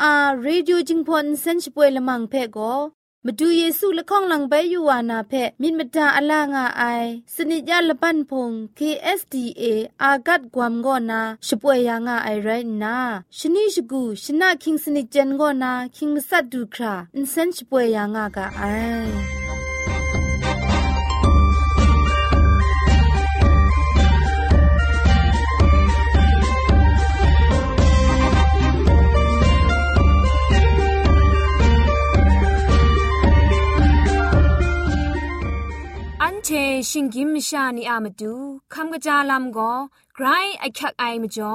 AWR Radio จิงพอนเซนช่วยละมังเพก็มาดูเยซูละข้องหลังใบยูวานาเพมินมตาอลางาไอสนิจยาละปันพง KSDA อากัดกวมกอนาช่วยยางาไอไรนาชนิชกูชนะคิงสนิจเจนกอนาคิงมัสัดดูคราอินเซนช่วยยางากาไอ เชชิงกิมชานีอามาดูคำกระจาลำก็ไกรไอคักไอมาจ่อ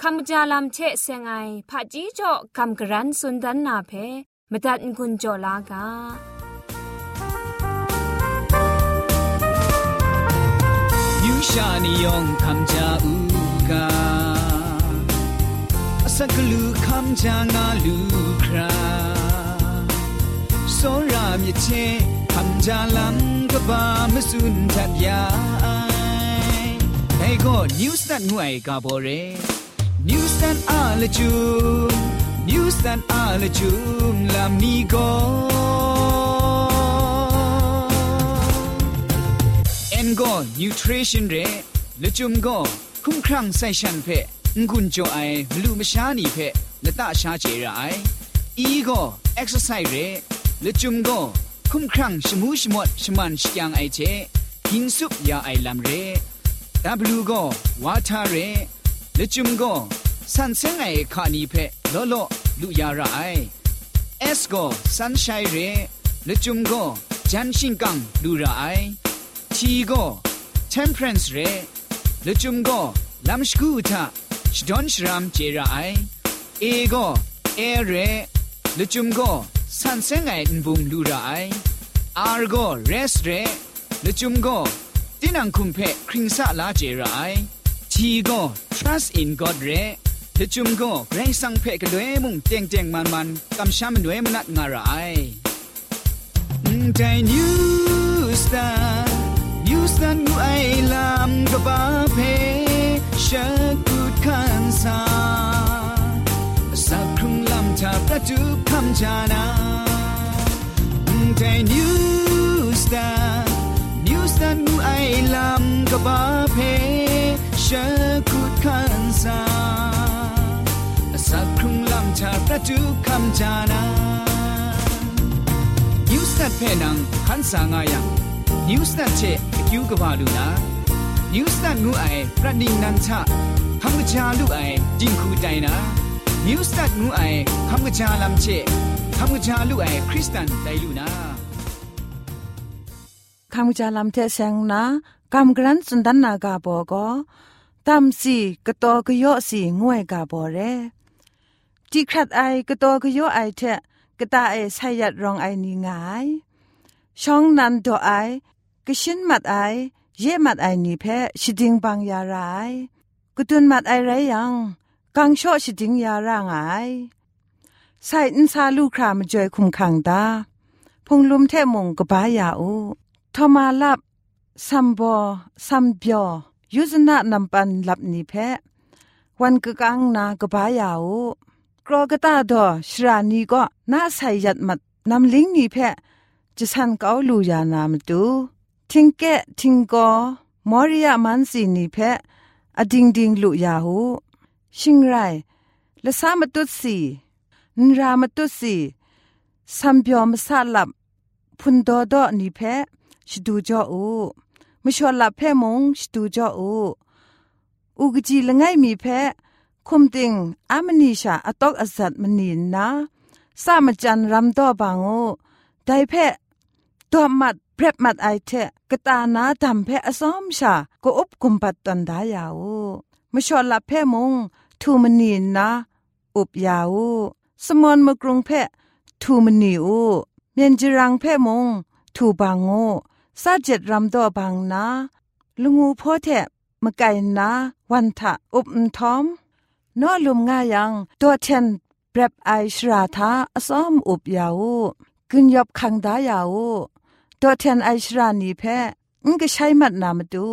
คำกระจาลำเชเซงไอผาจีจ่อคำกระรันสุนดันนาเพมตัดกุญจ่อลากายูชานียองคำจาอูกาสักลูคำจางาลูคราโซรามิเชคำจาลัง ก็บามสุนทัดยาไอ้ก็นิวส์ตันห่วยกาบอเรนิวส์ตันอาลจูนิวส์ตันอาลจูลามีก็เอ็นก็นิวทริชั่นเรละจุมก็คุ้มครั่งไซชันเพงุนจอไอมลูมชานีเพละตาชาเจรไออีก็เอ็กซ์ไซส์เรละจุมก็ คุ้มครั่งชมูชมดชมันชยังไอเจหินซุปยาไอลำเรดับลูก็วาทาเรละจุมก็สันเซงไอคานีเพโลโลลุยาระไอเอสก็สันชัยเรละจุมก็จันชิงกังลูระไอทีก็เทมเพรนส์เรละจุมก็ลำสกูตาชดอนชรามเจระไอเอก็เอเรละจุมก็ สันเซงไงบุงดูไรอาร์โกเรสเรละจุมโกตินังคุมเพคริงซาลาเจไรทีโก trust in God เรละจุมโกเกรงสังเพกด้วยมุงเตียงเตียงมันมันกำช้ำด้วยมันนัดงารายใจนิวสตาร์นิวสตาร์งูไอลามกบ้าเพชักกุดขันซาสักค ชาประจุคำจานาใจนิวสตาร์นิวสตาร์นูไอลำกบบาเพเชคุดขันซาสักครุงลำชาประจุคำจานานิวสตาร์เพนังขันสางายังนิวสตาร์เชคิวกับบาลูนานิวสตาร์นูไอประดิ่งนันชาคำกระจาลูไอจิงคูใจนะ นิวสตัดงูไอคำกระจาลำเชคำกระจาลูไอคริสตันไดลูนาคำกระจาลำเทเซงนะกำกรันสุนดันนากาบอก็ตามสีกระตอกยอสีงวยกาบอเรจีครัดไอกระตอกยอไอเทกระตาไอใช้ยัดรองไอนี่งายช่องนันโดไอกระชินมัดไอเย่มัดไอนี่เพชิดิงบางยารายกตุนมัดไอไรยัง กังโชชิจิงยาร่างไอใส่อินซาลูครามจอยคุมขังตาพงลุมเทมงกบายาอูทอมาลับซัมบอซัมเบียวยุซนะนำปันลับนิเพวันกกังนากบายาอูกรอกตาดอชรานีก็น่าใส่ยัดมัดนำลิงนีเพจะสันเกาลูยานามตูทิงเกะทิงกอมอริยามันสีนีเพอดิงดิงลุยาหู ชิงไรละสามตุสีนรามตุสีสัมเปียวมสาลับพุนโดโดนี่เพชดูจออูมชอลับเพมงชดูจออูอุกจีละไงมีเพคุมติงอามนีชาอตอกอสัตมนีนนะสามจันรำตัวบางโอไดเพตัวมัดเพรมัดไอเทกตานาทำเพอสอมชาก็อุบกุมปัดตันดายาวมชอลับเพมง ทูมนีนนะอุบยาวสมอนมกรุงเพทูมนิอูเมียนจิรังเพ่มง ทูบางโงซาเจ็ดรำตัวบางนาลุงูพ่อแทะมะไก่นาวันทะอุบทอมนอลุมง่ายังตัวเชนเปรบไอชราทาอซ้อมอุบยาวกึนยบคังดายาวตัวเทนไอชรานีแพ้งก็ใช้มัดนามาดู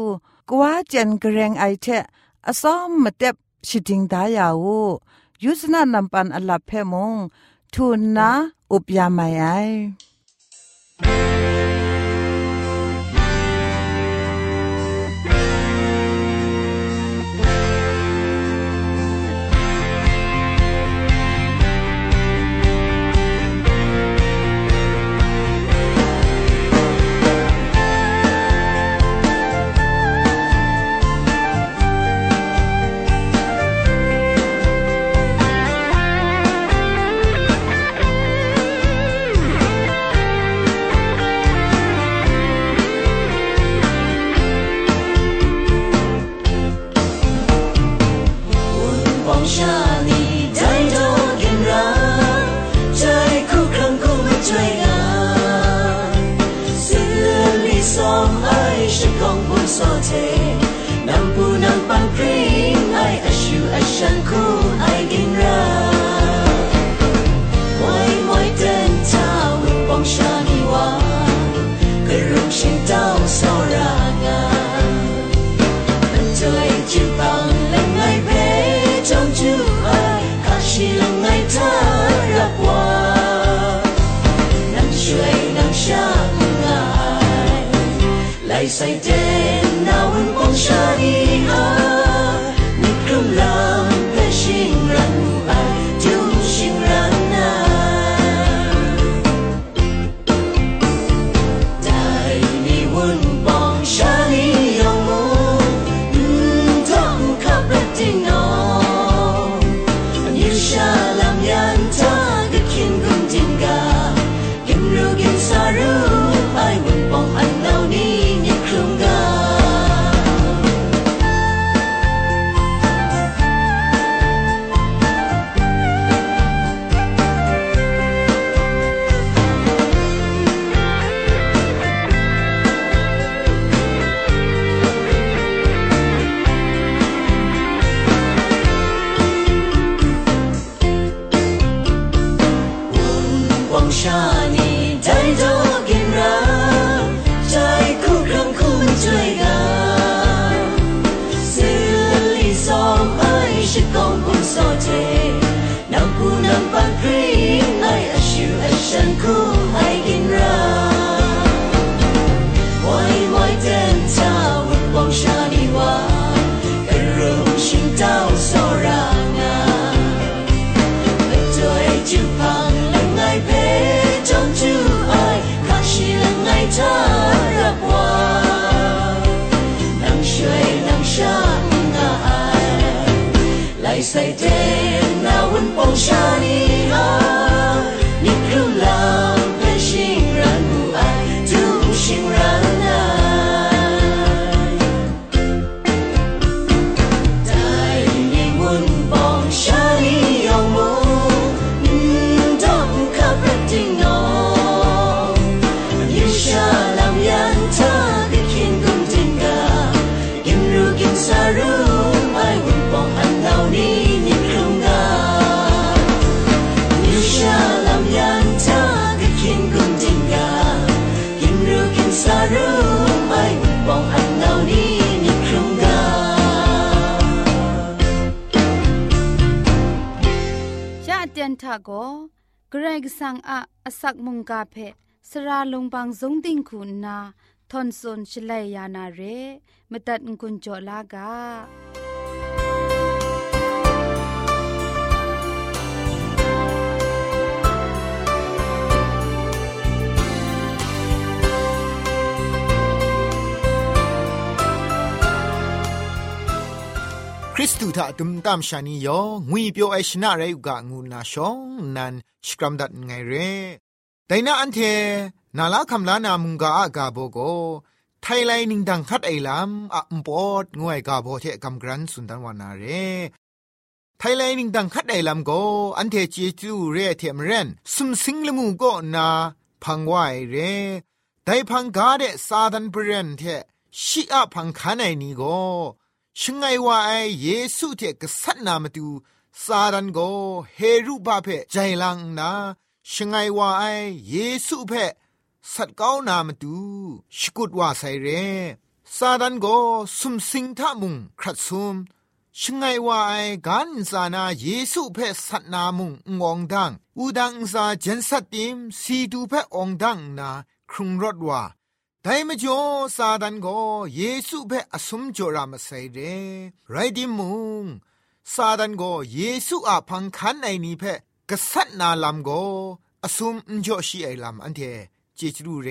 กว่าเจนกระเรงไอเทะอซ้อมมาเต็บ ชิดิงดายาวยุสนานำปันอลับเพมงทูนนะอุปยามายไอ the earth. 放下你啊。 กเกรกสังอะอสักมุงกาเพสระลงบางสงติงคุณนาทอนซนชลัยยานาเรมตัดกุญจลากา คริสตูถ้าตุมตามชานียองุยเปียวไอชนะไรกะงูนาชองนันสกรัมดัดไงเรแต่นาอันเทนาลาคำลานามุงกาอากาโบโกไทยไลนิงดังคัดไอลามอะมปอดงวยกาโบเทกำกรันสุนทันวานาเรไทยแลนด์ดังคัดไอลำโกอันเทจีจูเรเทมเรนสุมสิงละมูก็นาพังไวเรแต่พังกาเดซาดันเบรนเทชีอาพังคันไอนี้ก็ ชงไงว่าไอเยซูเทกษัตนามาดูซาดันโกเฮรุบาเพใจลังนาชงไงว่าไอเยซูเพสัตก้านามาดูชกุดว่าไซเรซาดันโกสุมสิงทามุงครัดซุมชงไงว่าไอกันซานาเยซูเพสัตนามุงงองดังอูดังซาเจนสัตติมสีดูเพองดังนาครุงรถว่า ต่ไม่จ่อซาดันโกเยซูเพอสมจรามาไซเรไรดิมุงซาดันโกเยซูอาพังคันไอนี้เพกษัตนาลำโกอสุมจ่อชีไอลำอันเทเจจรูเร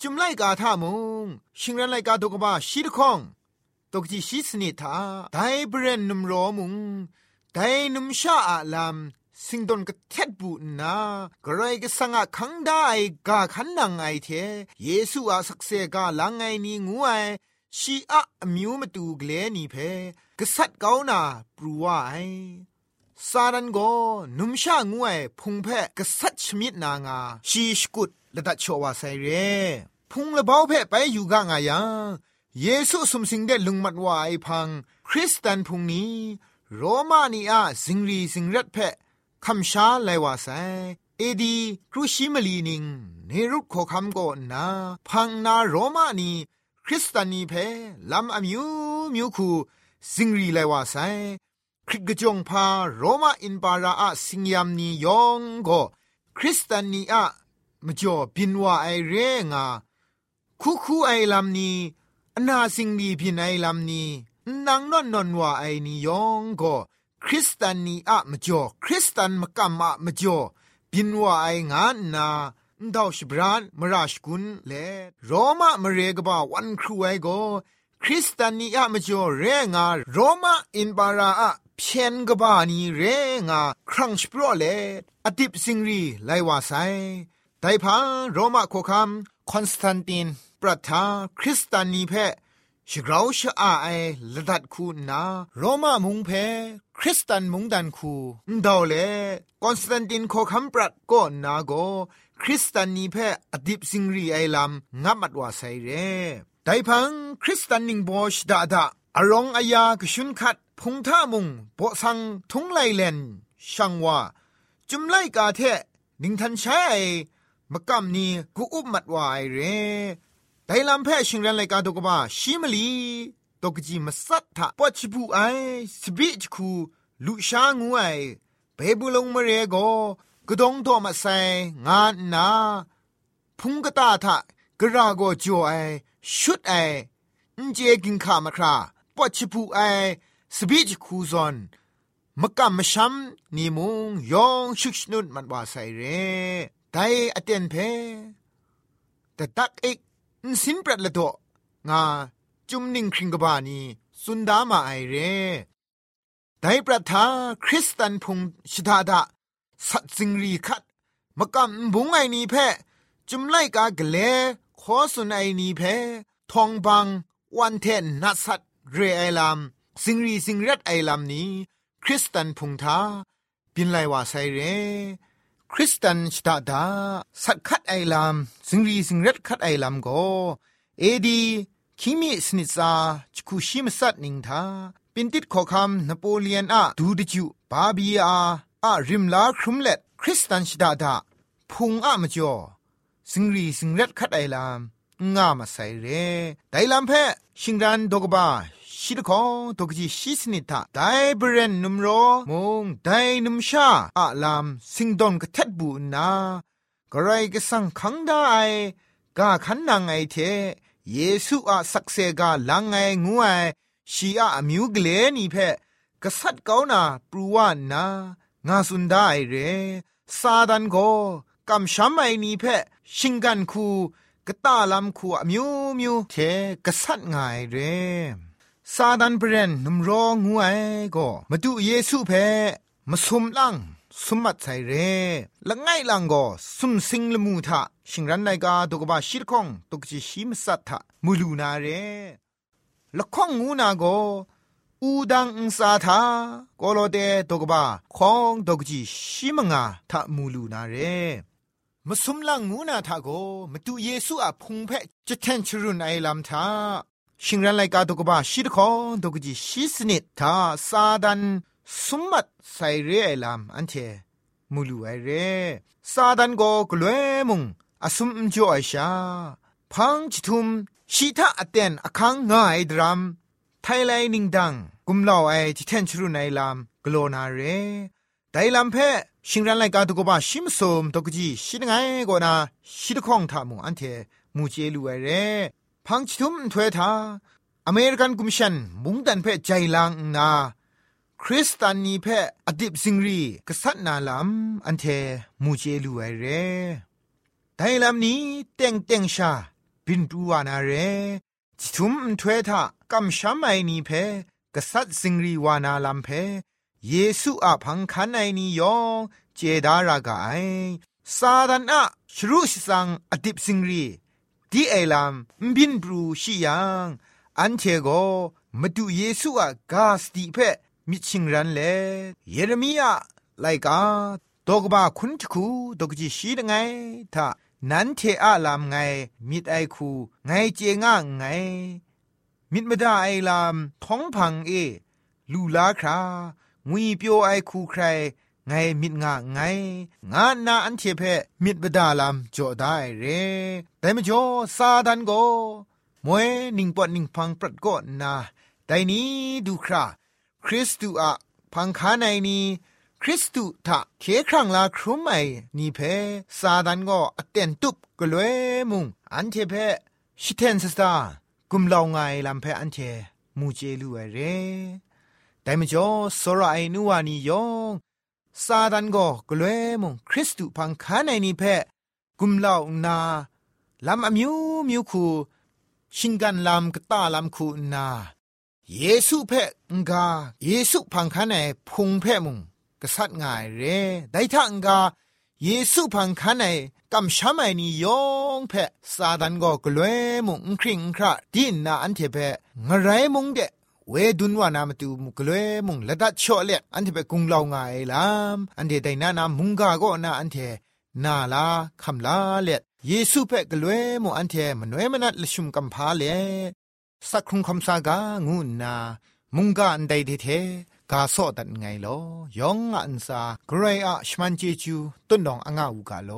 จุมไลกาทามุงชิงรันไลกาตกบ้าชีดคองตกจีชีสนิทาไดเบรนนุมโรมุงไดนุมชาอาลาม สิงดนก็เท็ดบูนากระไรก็สังอาคังได้กาขันนังไอเทเยซูอาสักเซกาลังไงนี่งูไอชีอะมิวมาตูเกลนี่เพกษัตริย์เกานาปรูว่าไอซาดันโกนุมชางวยพุงเพกษัตริย์ชมิดนางาชีสกุดละดัชโชวาไซเร พุงละเบาเพไปอยู่กางายังเยซูสมสิงเดลุงมัดวาไอพัง คริสตันพุงนี้ โรมานีอาสิงรีสิงรัดเพ คำชาไลวาไซเอดีครูชิมลีนิงเนรุขอคำก็นาพังนาโรมานีคริสตานีเพลำอมิวมิวคูสิงรีไลวาไซคริกจงพาโรมาอินปาราอะสิงยามนียองก็คริสตานีอะมจ่อบินว่าไอเรงาคูคูไอลำนี้อนาสิงดีพินไอลำนี้นางนอนนอนว่าไอนียองก็ คริสตานีอะมจ่อคริสตันมกัมอะมจ่อบินว่าไองานนาดาวชบรานมราชกุนเลโรมามเรกบาวันครูไอโกคริสตานีอะมจ่อเรงาโรมาอินบาราอะเพียนกบานีเรงาครั้งสปรเลอดิบสิงรีไลวาไซไดพังโรมาโคคัมคอนสแตนตินปรัทาคริสตานีเพ ชกราชอาไอละดัดคูนาโรมามุงเพคริสตันมุงดันคูดาวเลคอนสแตนตินโคคัมปรัดก็นาโกคริสตานีเพอดิบสิงรีไอลัมงับมัดวาไซเรไดพังคริสตันนิงบอชดาดาอารองอายากชุนคัดพงท่ามุงโปสังทุงไลเลนช่างว่าจุมไลกาเทนิงทันใช้มกำนี้กูอุบมัดวายเร ไดลำแพ่ชิงรันไลกาตกบ้าชิมลีตกจีมาสัตถะปอชิบูไอสบิจคูลุชางูไอเบบุลงมเรโกกดงโตมาไซงานนาพุงกตาทะกระโกจ่อไอชุดไออินเจกินขามาคราปอชิบูไอสบิจคูซอนมกำมชัมนิมุงยองชุกชนุนมันว่าไซเรไดอเตนเพแต่ตักเอก สินปรัดละโตงาจุมนิงคริงกบานีสุนดามาไอเรไดปรัทาคริสตันพงชิดาดาสัตสิงรีคัดมกำบุงไอนีเพจุมไลกากเลขอสุนไอนีเพทองบังวันเทนนัสัตเรไอลามสิงรีสิงรัดไอลามนี้ คริสตันพงทาปินไลว่าไซเร คริสตันชตาดาสักคัดไอลามสิงรีสิงเรัดคัดไอลามโกเอดีคิมิสนิซาจคุชิมสัตนิงทาปินติดขอคำนโปเลียนอะดูดิจูบาบีอาอะริมลาครุมเล็ดคริสตันชตาดาพุงอะมจ่อสิงรีสิงเรัดคัดไอลามงามาใส่เรไดลามเพชิงรันดกบา ชิดของตกจีชิสนิตาไดเบรนนุมโรมงไดนุมชาอะลามสิงดอนกะเท็ดบูนากระไรก็สังคังได้กาขันนางไอเทเยซูอะสักเซกาลังไงงูไอชีอะอมิวกเลนี่เพกษัตริย์เกานาปรูวานนางาสุนได้เรซาดันโกกำช้ำไอนี่เพชิงกันคูกะตาลำคูอมิวมิวเทกษัตริย์ไงเร ซาดันเบรนนุมรองูไอก็มาดูเยซูเพมาสมลังสมมัดใส่เรละไงลังก็สุมสิงละมูทะชิงรันไนกาตกบาชิรคงตกจิชิมสัตทะมูลูนาเรละข้องงูนาก็อูดังอุสาทาโกโลเดตกบาของดกจีชิมงาทะมูลูนาเรมาสุมลังงูนาทาโกมตุเยซูอะพุงเพจะแทนชรุนไอลัมทา ชิงรันไลกาตกบาชิดของดกจีชิสนิดทาซาดันสมมัดไซเรไอลัมอันเทมูลูไอเรซาดันโกกลวยมุงอสุมจ่อไอชาพังจิทุมชีทาอเตนอคังง่ายดรัมไทยไลนิงดังกุมลาวไอที่แทนชรุไนลามกโลนาเรไดลามเพชิงรันไลกาตุกบะชิมสมตกจีชิดไงกนาชิดข้องทามุอันเทมูเจลูไอเร พังชุมถวยทาอเมริกันกุมชันมุงดันเพใจลางนาคริสตานีเพอดิบซิงรีกษัตนาลามอันเทมูเจลูไอเรไดลานี้เต็งเต็งชาบินตูวานาเรจิทุมถวยทากำช้ำไอนีเพกษัตริย์สิงรีวานาลัมเพเยซูอาพังคันไอนียองเจดารากาไอซาดันอะชรุชสังอดิบสิงรี ดีไอลัมบินบรูชิยังอันเทโกมาดูเยซูอากาสติเพมิชิงรันเลเยเรมียาไลกาดอกบาคุณทคูดอกจีชีดไงถ้านันเทอาลามไงมิดไอคูไงเจง่าไง มิดมดาไอลามท้องพังเอ ลูลาครางุยเปียวไอคูใคร ไงมิดงาไง งานนาอันเทเพมิดบดาลามจ่อได้เรแต่มจ่อซาดันโกมวยนิงปอดนิงพังปรัดก็นาแต่นี้ดูคราคริสตูอะพังคาในนี้คริสตูทะเคครั้งลาครุมไอนี่เพซาดันก็อเตนตุบกลวยมุงอันเทเพชิเทนสตากุมลาวไงลำเพออันเทมูเจลูเอเรแต่มจ่อสระไอนัวนียอง ซาดันก็กลวยมุงคริสตูพังคาในนี่เพกุมเล่านาลำอมิวมิวคูชิงกันลำกตาลำคูนาเยซูเพงกาเยซูพังคันในพุงเพมุงกษัตริย์ง่ายเรได้ทังกาเยซูพังคันในกำช้ำไอนี่ยองเพซาดันก็กลัวมุงคริงคราดินนาอันเทเพงไรมุงเด เวดุนวานามตูมุกเลมุงละดัดชอเลอันเทเปกุงลางายลามอันเดไดนานามุงกาก็นาอันเทนาลาคำลาเลเยซูเปกลวยมุอันเทมนวยมนัดลชุมกัมพาเลสักครุงคำสากางูนา มุงกาอันใดเทกาโซดันไงลอยองอันซาเกรอะชมันเจจูต้นดองอ่างอูกาโล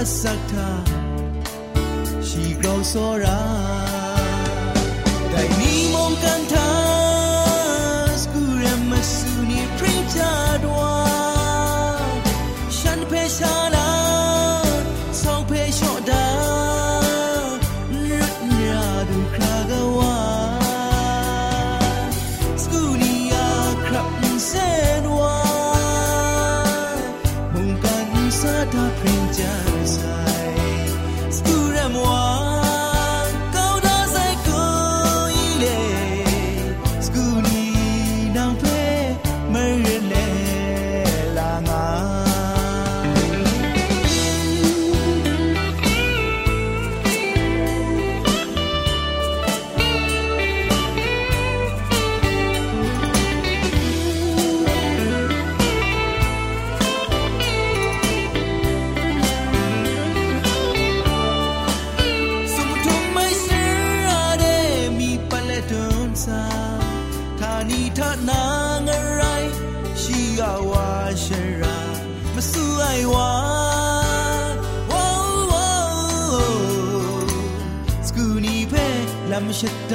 အစက်တာရှိကောင်းစောရာတိုင်းနီ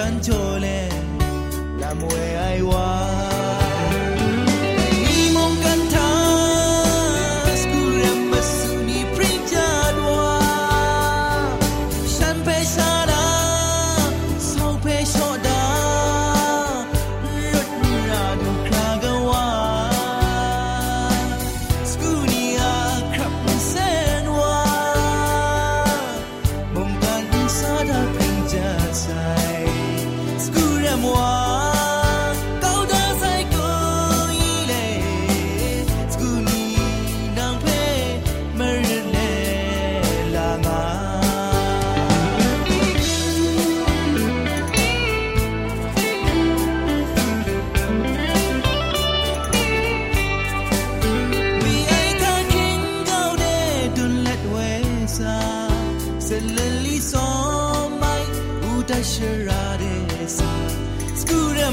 ำชั กู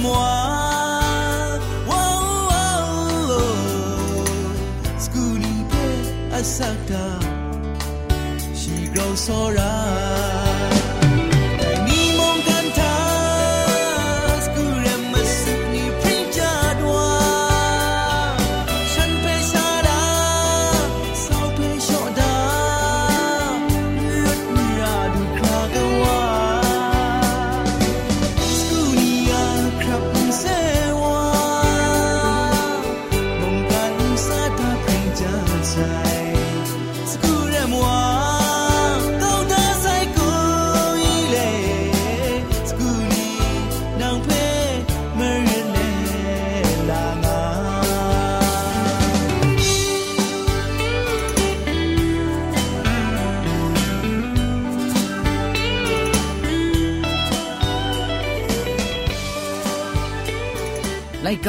moi wow wow scooty pe asakta she grows so right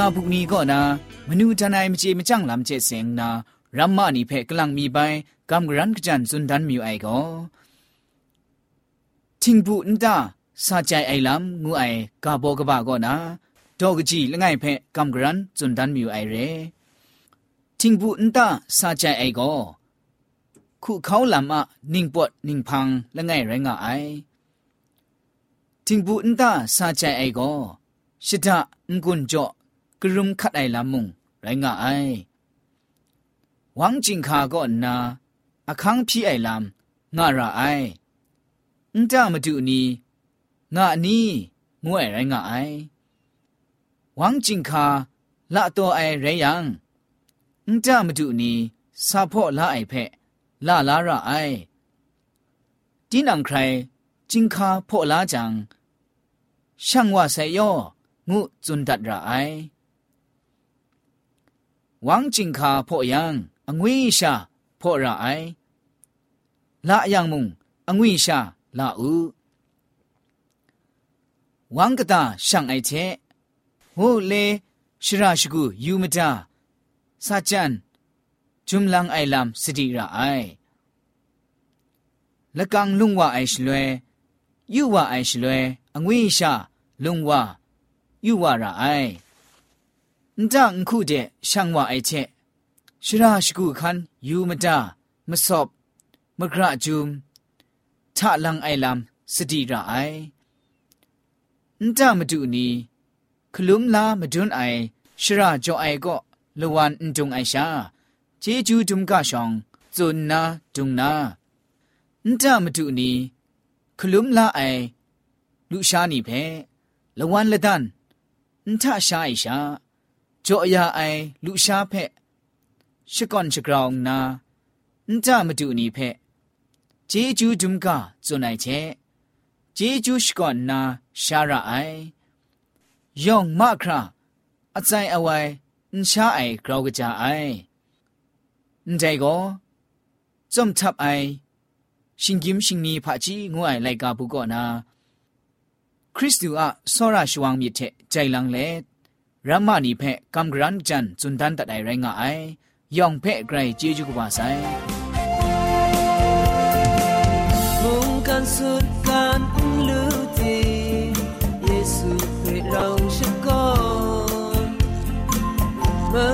ไลกาบุกนี้ก็นะมนูทนายมเจมจังลำเจเสงนารัมมานีเพกลังมีไปกำกรันกจันสุนดันมิวไอก็ทิงบุนตาสาใจไอลำงูไอกาโบกบาก็นะดอกจีละไงเพกำกรันสุนดันมิวไอเรทิงบุนตาสาใจไอก็ခုเขาลำอะนิ่งปวดนิ่งพังละไงไรงะไอทิงบุนตาสาใจไอก็ชิดะงกุนจ่อ กรุมคัดไอลำมุงไรงะไอหวังจิงคาก็นาอคังพี่ไอลำงาระไออุ้งจ้ามาดูนีงานีงวยไรงาไอหวังจิงคาละตัวไอไรยังอุ้งจ้ามาดูนีซาพ่อละไอเพะละลาระไอจีนังใครจิงคาพ่อละจังช่างว่าไซย่องูจุนดัดระไอ ဝမ်ဂျင်ခါဖော့ယံအငွေရှာဖော့ရအိုင်လာအယံမုံအငွေရှာလာဥဝမ်ကတာရှန်အိုက်ချေဟိုလေရှရာရှိကူယူမတာစာချန်ဂျုံလန်အိုင်လမ်စတိရအိုင်လကန်လုံဝအိုင်ရှလွဲယူဝအိုင်ရှလွဲအငွေရှာလုံဝယူဝရအိုင် นจังคู่เดช่างว่าไอเชชราชกูคันยูมดามสอบมกระจุมทะลังไอลำสติระไอนจามาดูนีคลุมลามาดุนไอชราจอไอก็ลวันนจงไอชาเจจูดุมกะชองจุนนาดุงนานจามาดูนีคลุมลาไอลูชานีเพละวันละดันนทะชาไอชา จ่อยาไอลุชาเพชกอนชกรองนานจามาดูนี่เพเจจูจุมกาจุนไอเชเจจูชกอนนาชาระไอย่องมาคราอาใจเอาไว้นชาไอกราวกจาไอนใจก็จอมทับไอ ชิงกิมชิงนีผาจีงูไอไลกาบุกอนา คริสตูอะซอราชวังมิเทใจลังเล รามานีเพะกำกรันจันจุนทันตัดไดแรงไอยองเพะไกรเจจุกวาไซมุงกันสุดการลือทีเยซูเพะเราชกอนเมื่อ